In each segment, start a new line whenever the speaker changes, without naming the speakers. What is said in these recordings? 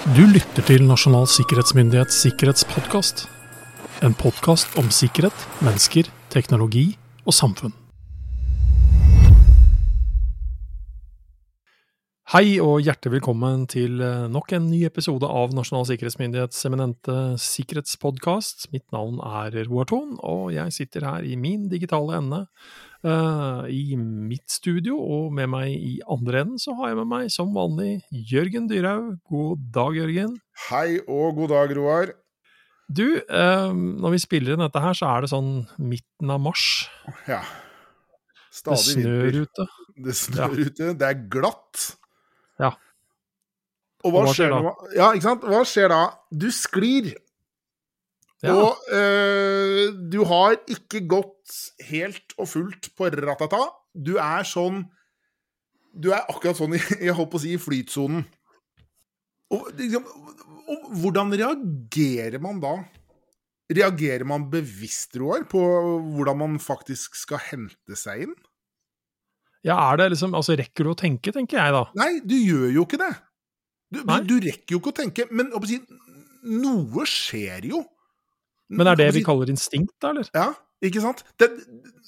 Du lytter til Nasjonal sikkerhetsmyndighets sikkerhetspodkast. En podkast om sikkerhet, mennesker, teknologi og samfunn. Hei og hjertelig velkommen til eh, nok en ny episode av Nasjonal sikkerhetsmyndighets eminente sikkerhetspodkast. Mitt navn er Roar Thon, og jeg sitter her i min digitale ende uh, i mitt studio. Og med meg i andre enden så har jeg med meg som vanlig Jørgen Dyrhaug. God dag, Jørgen.
Hei og god dag, Roar.
Du, uh, når vi spiller inn dette her, så er det sånn midten av mars.
Ja.
Stadig det snør ute.
Det snør ja. ute. Det er glatt.
Ja.
Og hva, og hva skjer, da? Ja, ikke sant? Hva skjer da? Du sklir. Ja. Og øh, du har ikke gått helt og fullt på ratata. Du er sånn Du er akkurat sånn, jeg holdt på å si, i flytsonen. Og, liksom, og, hvordan reagerer man da? Reagerer man bevisst, Roar, på hvordan man faktisk skal hente seg inn?
Ja, er det liksom Altså, rekker du å tenke, tenker jeg da.
Nei, du gjør jo ikke det. Du, du rekker jo ikke å tenke. Men å si, noe skjer jo.
Men er det vi kaller instinkt, da, eller?
Ja, ikke sant? Det,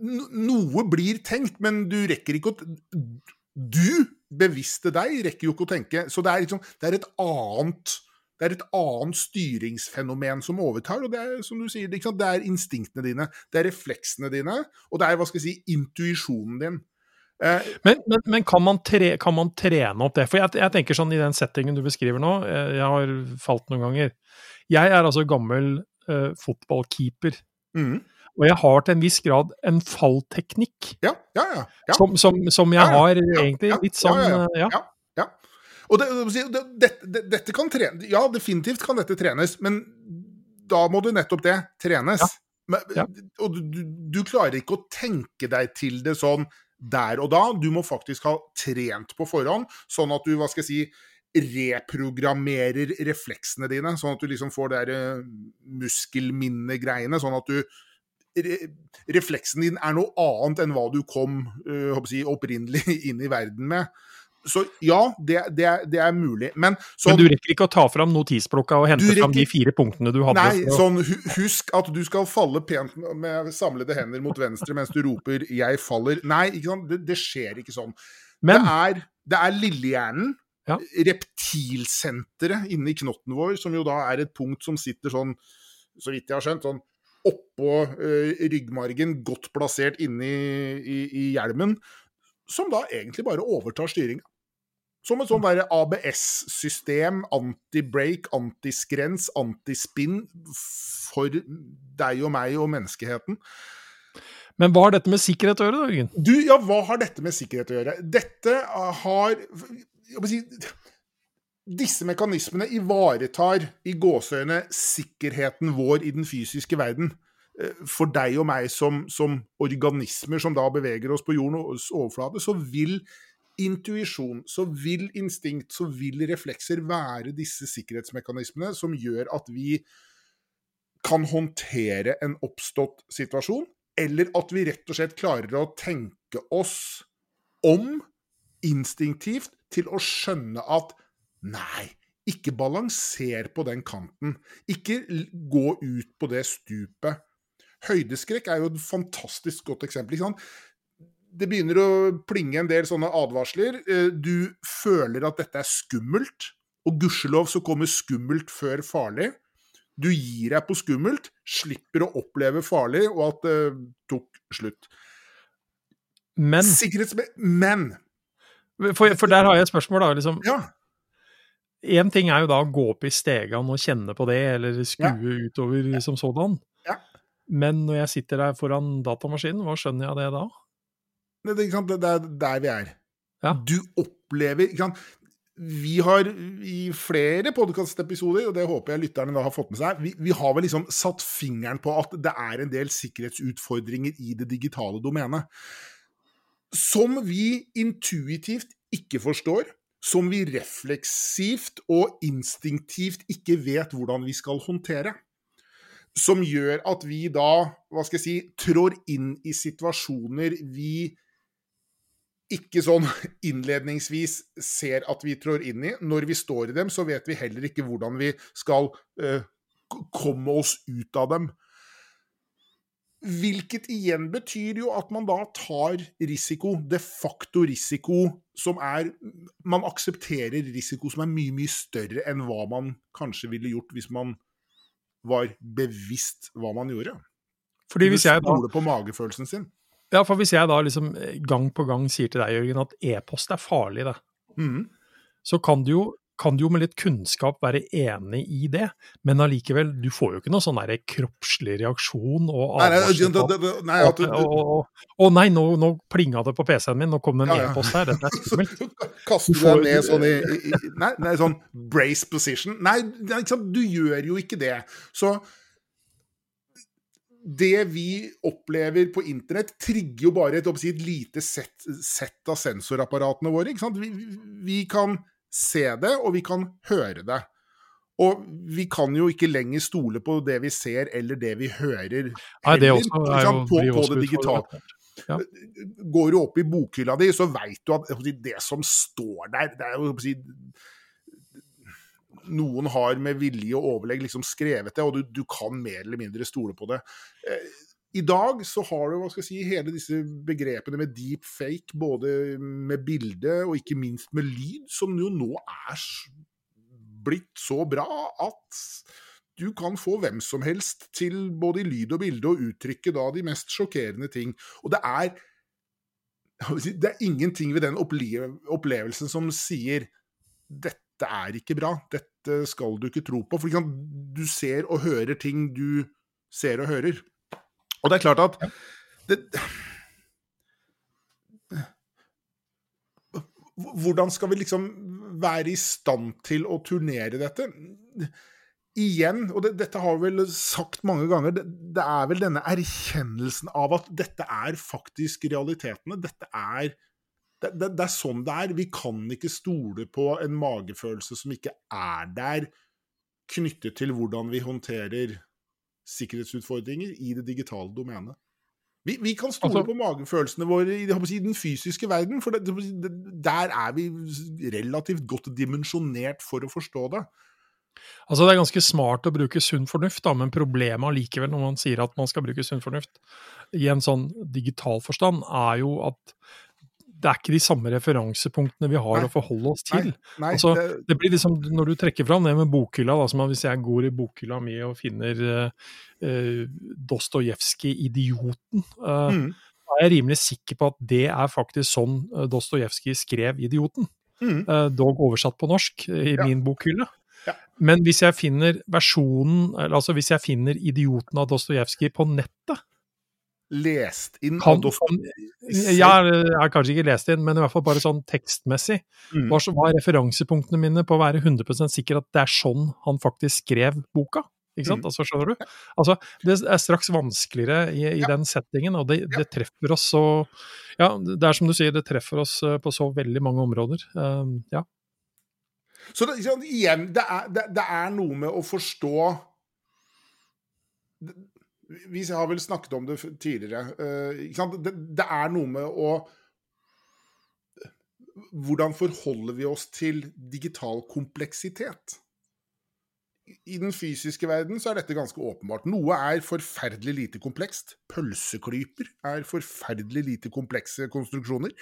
noe blir tenkt, men du rekker ikke å Du, bevisste deg, rekker jo ikke å tenke. Så det er liksom Det er et annet det er et annet styringsfenomen som overtar, og det er som du sier, det er instinktene dine, det er refleksene dine, og det er hva skal jeg si, intuisjonen din.
Eh, men, men, men kan, man tre, kan, man trene opp det? For jeg, jeg, tenker sånn i den settingen du beskriver nå, eh, jeg har falt noen ganger. Jeg er altså gammel uh, fotballkeeper. Mm. Og jeg har til en viss grad en fallteknikk.
Ja, ja, ja. ja.
Som, som, som, jeg har egentlig litt sånn
ja. ja. Og det, det, det, dette kan trene Ja, definitivt kan dette trenes, men da må du nettopp det trenes. Men, og du, du, klarer ikke å tenke deg til det sånn der og da. Du må faktisk ha trent på forhånd, sånn at du, hva skal jeg si, reprogrammerer refleksene dine. Sånn at du liksom får det der uh, muskelminnegreiene. Sånn at du re, Refleksen din er noe annet enn hva du kom øh, si, opprinnelig inn i verden med. Så ja, det, det, det er, mulig. Men,
så, Men, du rekker ikke å ta fram notisblokka og hente rekker, fram de fire punktene du hadde?
Nei, sånn husk at du skal falle pent med samlede hender mot venstre mens du roper 'jeg faller'. Nei, det, det, skjer ikke sånn. Men, det, er, det er lillehjernen, ja. reptilsenteret inni knotten vår, som jo da er et punkt som sitter sånn, så vidt jeg har skjønt, sånn oppå uh, ryggmargen, godt plassert inni i, i hjelmen, som da egentlig bare overtar styringa. Som et sånn ABS-system, anti-break, anti-skrens, anti-spinn for deg og meg og menneskeheten.
Men hva har dette med sikkerhet å gjøre, da, Jørgen?
Du, ja, hva har dette med sikkerhet å gjøre? Dette har si, Disse mekanismene ivaretar i gåseøyne sikkerheten vår i den fysiske verden. Eh, for deg og meg som, som organismer som da beveger oss på jordens overflate, så vil intuisjon, så vil instinkt, så vil reflekser være disse sikkerhetsmekanismene som gjør at vi kan håndtere en oppstått situasjon, eller at vi rett og slett klarer å tenke oss om instinktivt til å skjønne at nei, ikke balanser på den kanten. Ikke gå ut på det stupet. Høydeskrekk er jo et fantastisk godt eksempel. ikke sant? det begynner å plinge en del sånne advarsler. Eh, du føler at dette er skummelt, og gudskjelov så kommer skummelt før farlig. Du gir deg på skummelt, slipper å oppleve farlig, og at det tok slutt.
Men.
Men!
For, for, der har jeg et spørsmål, da. liksom.
Ja.
Én ting er jo da å gå opp i stegene og kjenne på det, eller skue ja. utover som sådan.
Ja.
Men når jeg sitter der foran datamaskinen, hva skjønner jeg av det da?
Det, det, det, er der vi er. Ja. Du opplever Vi har i flere podkastepisoder, og det håper jeg lytterne da har fått med seg, vi, vi, har vel liksom satt fingeren på at det er en del sikkerhetsutfordringer i det digitale domenet. Som vi intuitivt ikke forstår, som vi refleksivt og instinktivt ikke vet hvordan vi skal håndtere som gjør at vi da, hva skal jeg si, trår inn i situasjoner vi ikke sånn innledningsvis ser at vi trår inn i. Når vi står i dem, så vet vi heller ikke hvordan vi skal uh, komme oss ut av dem. Hvilket igjen betyr jo at man da tar risiko, de facto risiko, som er Man aksepterer risiko som er mye, mye større enn hva man kanskje ville gjort hvis man var bevisst hva man gjorde.
Fordi hvis jeg
da på magefølelsen sin.
Ja, for hvis jeg da liksom eh, gang på gang sier til deg, Jørgen, at e-post er farlig, det,
mm.
så kan du jo kan du jo med litt kunnskap være enig i det, men allikevel, du får jo ikke noe sånn kroppslig reaksjon og
advarsel
Å nei, nå, nå plinga det på PC-en min, nå kom det en ja, e-post her, dette er skummelt.
Kaster du deg ned sånn i, i, nei, nei, sånn brace position? Nei, du gjør jo ikke det. Så det vi opplever på internett, trigger jo bare et, et lite sett, set av sensorapparatene våre. Vi, vi, kan se det, og vi kan høre det. Og vi kan jo ikke lenger stole på det vi ser eller det vi hører
Nei, det også er jo,
på, på det digitale. Ja. Går du opp i bokhylla di, så veit du at det som står der det er jo Noen har med vilje og overlegg liksom skrevet det, og du, du, kan mer eller mindre stole på det. I dag så har du hva skal jeg si, hele disse begrepene med deep fake, både med bilde og ikke minst med lyd, som jo nå er blitt så bra at du kan få hvem som helst til både i lyd og bilde å uttrykke da de mest sjokkerende ting. Og det er det er ingenting ved den opplevelsen som sier 'dette er ikke bra', 'dette skal du ikke tro på'. For du ser og hører ting du ser og hører. Og det er klart at det, Hvordan skal vi liksom være i stand til å turnere dette? Igjen, og det, dette har vi vel sagt mange ganger, det, det, er vel denne erkjennelsen av at dette er faktisk realitetene. Dette er det, det, er sånn det er. Vi kan ikke stole på en magefølelse som ikke er der, knyttet til hvordan vi håndterer sikkerhetsutfordringer i det digitale domenet. Vi, vi, kan stole altså, på magefølelsene våre i, i, den fysiske verden, for det, der er vi relativt godt dimensjonert for å forstå det.
Altså Det er ganske smart å bruke sunn fornuft, da, men problemet allikevel når man sier at man skal bruke sunn fornuft i en sånn digital forstand, er jo at det er ikke de samme referansepunktene vi har nei, å forholde oss til. Nei, nei, altså, det... det... blir liksom, Når du trekker fram det med bokhylla, da, som hvis jeg går i bokhylla mi og finner uh, uh, Dostojevskij 'Idioten', uh, mm. er jeg rimelig sikker på at det er faktisk sånn uh, Dostojevskij skrev 'Idioten'. Mm. Uh, dog oversatt på norsk i ja. min bokhylle. Ja. Men hvis jeg finner versjonen, altså hvis jeg finner 'Idioten' av Dostojevskij på nettet,
lest inn
kan, Ja, jeg har kanskje ikke lest inn, men i hvert fall bare sånn tekstmessig. Mm. Hva, er referansepunktene mine på å være 100% sikker at det er sånn han faktisk skrev boka? Ikke sant? Mm. Altså, skjønner du? Altså, det er straks vanskeligere i, i ja. den settingen, og det, det, treffer oss så Ja, det er som du sier, det treffer oss eh, på så veldig mange områder. Um, ja.
Så det, igjen, det er, det, det er noe med å forstå vi har vel snakket om det tidligere. Uh, det, det, er noe med å Hvordan forholder vi oss til digital kompleksitet? I den fysiske verden så er dette ganske åpenbart. Noe er forferdelig lite komplekst. Pølseklyper er forferdelig lite komplekse konstruksjoner.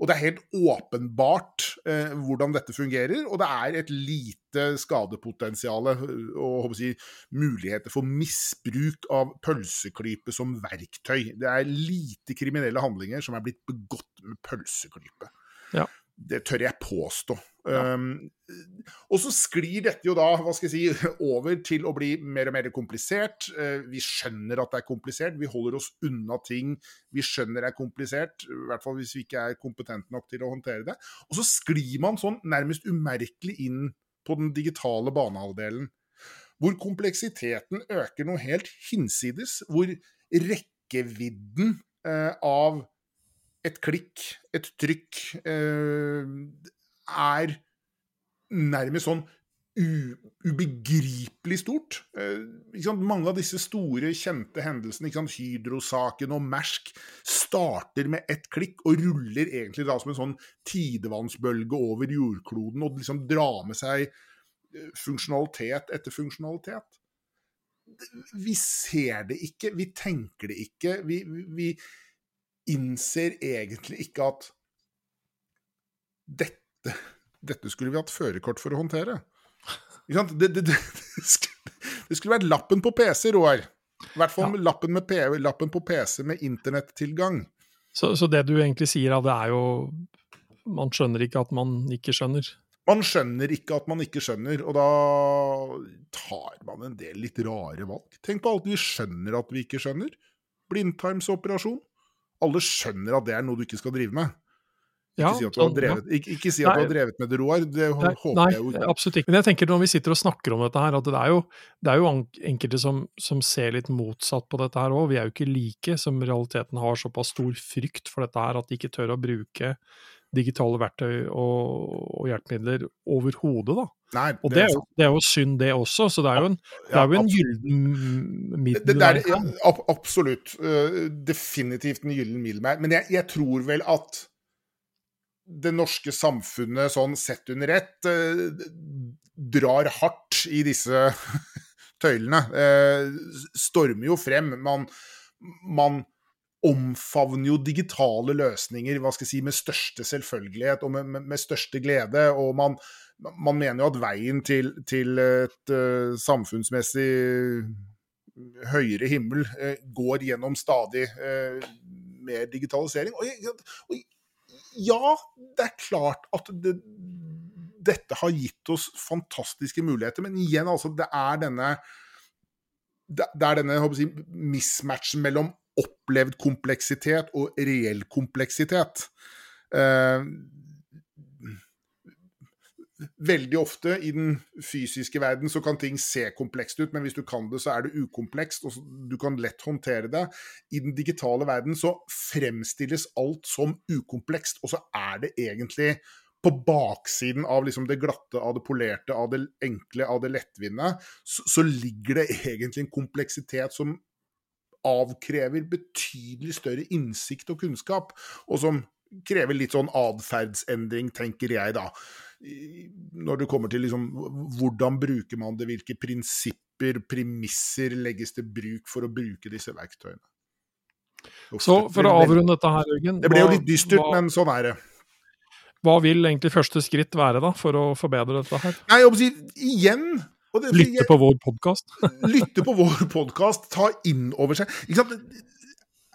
Og det er helt åpenbart eh, hvordan dette fungerer, og det er et lite skadepotensial eh, og si, muligheter for misbruk av pølseklype som verktøy. Det er lite kriminelle handlinger som er blitt begått med pølseklype.
Ja.
Det tør jeg påstå. Ja. Um, og så sklir dette jo da hva skal jeg si, over til å bli mer og mer komplisert. Uh, vi skjønner at det er komplisert, vi holder oss unna ting vi skjønner er komplisert. I hvert fall hvis vi ikke er kompetente nok til å håndtere det. Og så sklir man sånn nærmest umerkelig inn på den digitale banehalvdelen. Hvor kompleksiteten øker noe helt hinsides. Hvor rekkevidden uh, av et klikk, et trykk, eh, er nærmest sånn ubegripelig stort. Eh, Mange av disse store, kjente hendelsene, Hydro-saken og Mersk, starter med ett klikk og ruller egentlig da som en sånn tidevannsbølge over jordkloden og liksom drar med seg eh, funksjonalitet etter funksjonalitet. Vi ser det ikke, vi tenker det ikke. Vi, vi innser egentlig ikke at dette, dette skulle vi hatt førerkort for å håndtere. Det, det, det, det, skulle vært lappen på PC, Roar. I hvert fall ja. lappen, med, lappen, på PC med internettilgang.
Så, så, det du egentlig sier, det er jo Man skjønner ikke at man ikke skjønner?
Man skjønner ikke at man ikke skjønner, og da tar man en del litt rare valg. Tenk på alt vi skjønner at vi ikke skjønner. Blindtarmsoperasjon. Alle skjønner at det er noe du ikke skal drive med. Ikke, si at du har drevet, ikke, ikke si at du har drevet med det, Roar. Det nei, håper
nei,
jeg jo
ikke. Absolutt ikke. Men jeg tenker når vi sitter og snakker om dette her, at det er jo, det er jo enkelte som, som, ser litt motsatt på dette her òg. Vi er jo ikke like, som realiteten har såpass stor frykt for dette her at de ikke tør å bruke digitale verktøy og, og hjelpemidler overhodet, da.
Nei,
det og det er, jo, det er, jo, synd, det også. Så det er jo en, ja, er jo en gyllen middelvei.
Ja, absolutt. Uh, definitivt en gyllen middelvei. Men jeg, jeg tror vel at det norske samfunnet sånn sett under ett uh, drar hardt i disse tøylene. Uh, stormer jo frem. Man, man, omfavner jo digitale løsninger hva skal jeg si, med største selvfølgelighet og med, med, med største glede. Og man, man, mener jo at veien til, til et uh, samfunnsmessig høyere himmel uh, går gjennom stadig uh, mer digitalisering. Og, og, ja, det er klart at det, dette har gitt oss fantastiske muligheter, men igjen, altså, det er denne det er denne jeg, mismatchen mellom opplevd kompleksitet og reell kompleksitet. Eh, veldig ofte i den fysiske verden så kan ting se komplekst ut, men hvis du kan det, så er det ukomplekst, og du kan lett håndtere det. I den digitale verden så fremstilles alt som ukomplekst, og så er det egentlig på baksiden av liksom det glatte, av det polerte, av det enkle, av det lettvinte, så, så ligger det egentlig en kompleksitet som avkrever betydelig større innsikt og kunnskap, og som krever litt sånn atferdsendring, tenker jeg da når det kommer til liksom, hvordan bruker man det, hvilke prinsipper, premisser legges til bruk for å bruke disse verktøyene.
Så for å avrunde dette her, Jørgen
Det ble jo litt dystert, hva, men sånn er det.
Hva vil egentlig første skritt være da, for å forbedre dette her?
Nei, jeg må si, igjen
det, Lytte på vår podkast?
lytte på vår podkast, ta inn over seg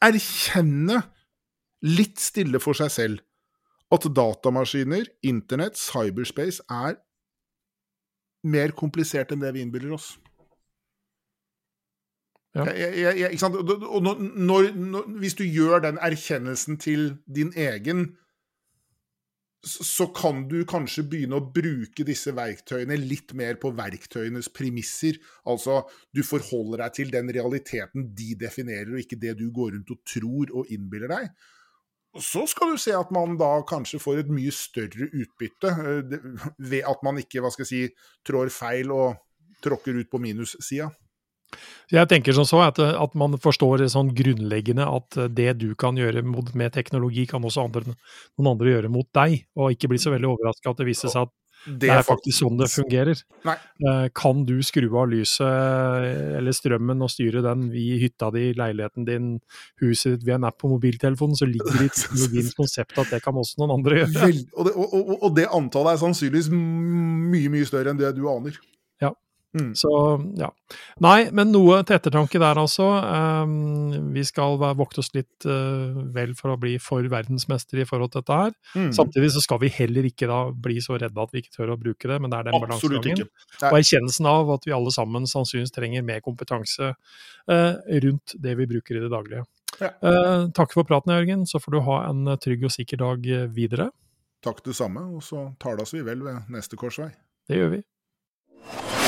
Erkjenne litt stille for seg selv at datamaskiner, internett, cyberspace er mer komplisert enn det vi innbiller oss. Ja. Jeg, jeg, jeg, og når, når, når, hvis du gjør den erkjennelsen til din egen, så kan du kanskje begynne å bruke disse verktøyene litt mer på verktøyenes premisser. Altså, du forholder deg til den realiteten de definerer, og ikke det du går rundt og tror og innbiller deg. Så skal du se at man da kanskje får et mye større utbytte eh, ved at man ikke hva skal jeg si, trår feil og tråkker ut på minussida.
Jeg tenker som så at, at, man forstår sånn grunnleggende at det du kan gjøre med teknologi, kan også andre, noen andre gjøre mot deg, og ikke bli så veldig overraska at det viser seg at det er faktisk sånn det fungerer.
Nei.
Eh, kan du skru av lyset eh, eller strømmen og styre den i hytta di, leiligheten din, huset ditt via en app på mobiltelefonen, så ligger det i teknologiens konsept at det kan også noen andre gjøre.
Vel, og, det, og, og, det, antallet er sannsynligvis mye, mye større enn det du aner.
Mm. Så ja. Nei, men noe til ettertanke der, altså. Um, vi skal vokte oss litt uh, vel for å bli for verdensmester i forhold til dette her. Mm. Samtidig så skal vi heller ikke da bli så redde at vi ikke tør å bruke det, men det er den balansegangen. Og erkjennelsen av at vi alle sammen sannsynligvis trenger mer kompetanse uh, rundt det vi bruker i det daglige. Ja. Uh, takk for praten, Jørgen. Så får du ha en trygg og sikker dag videre.
Takk det samme, og så tales vi vel ved neste korsvei.
Det gjør vi.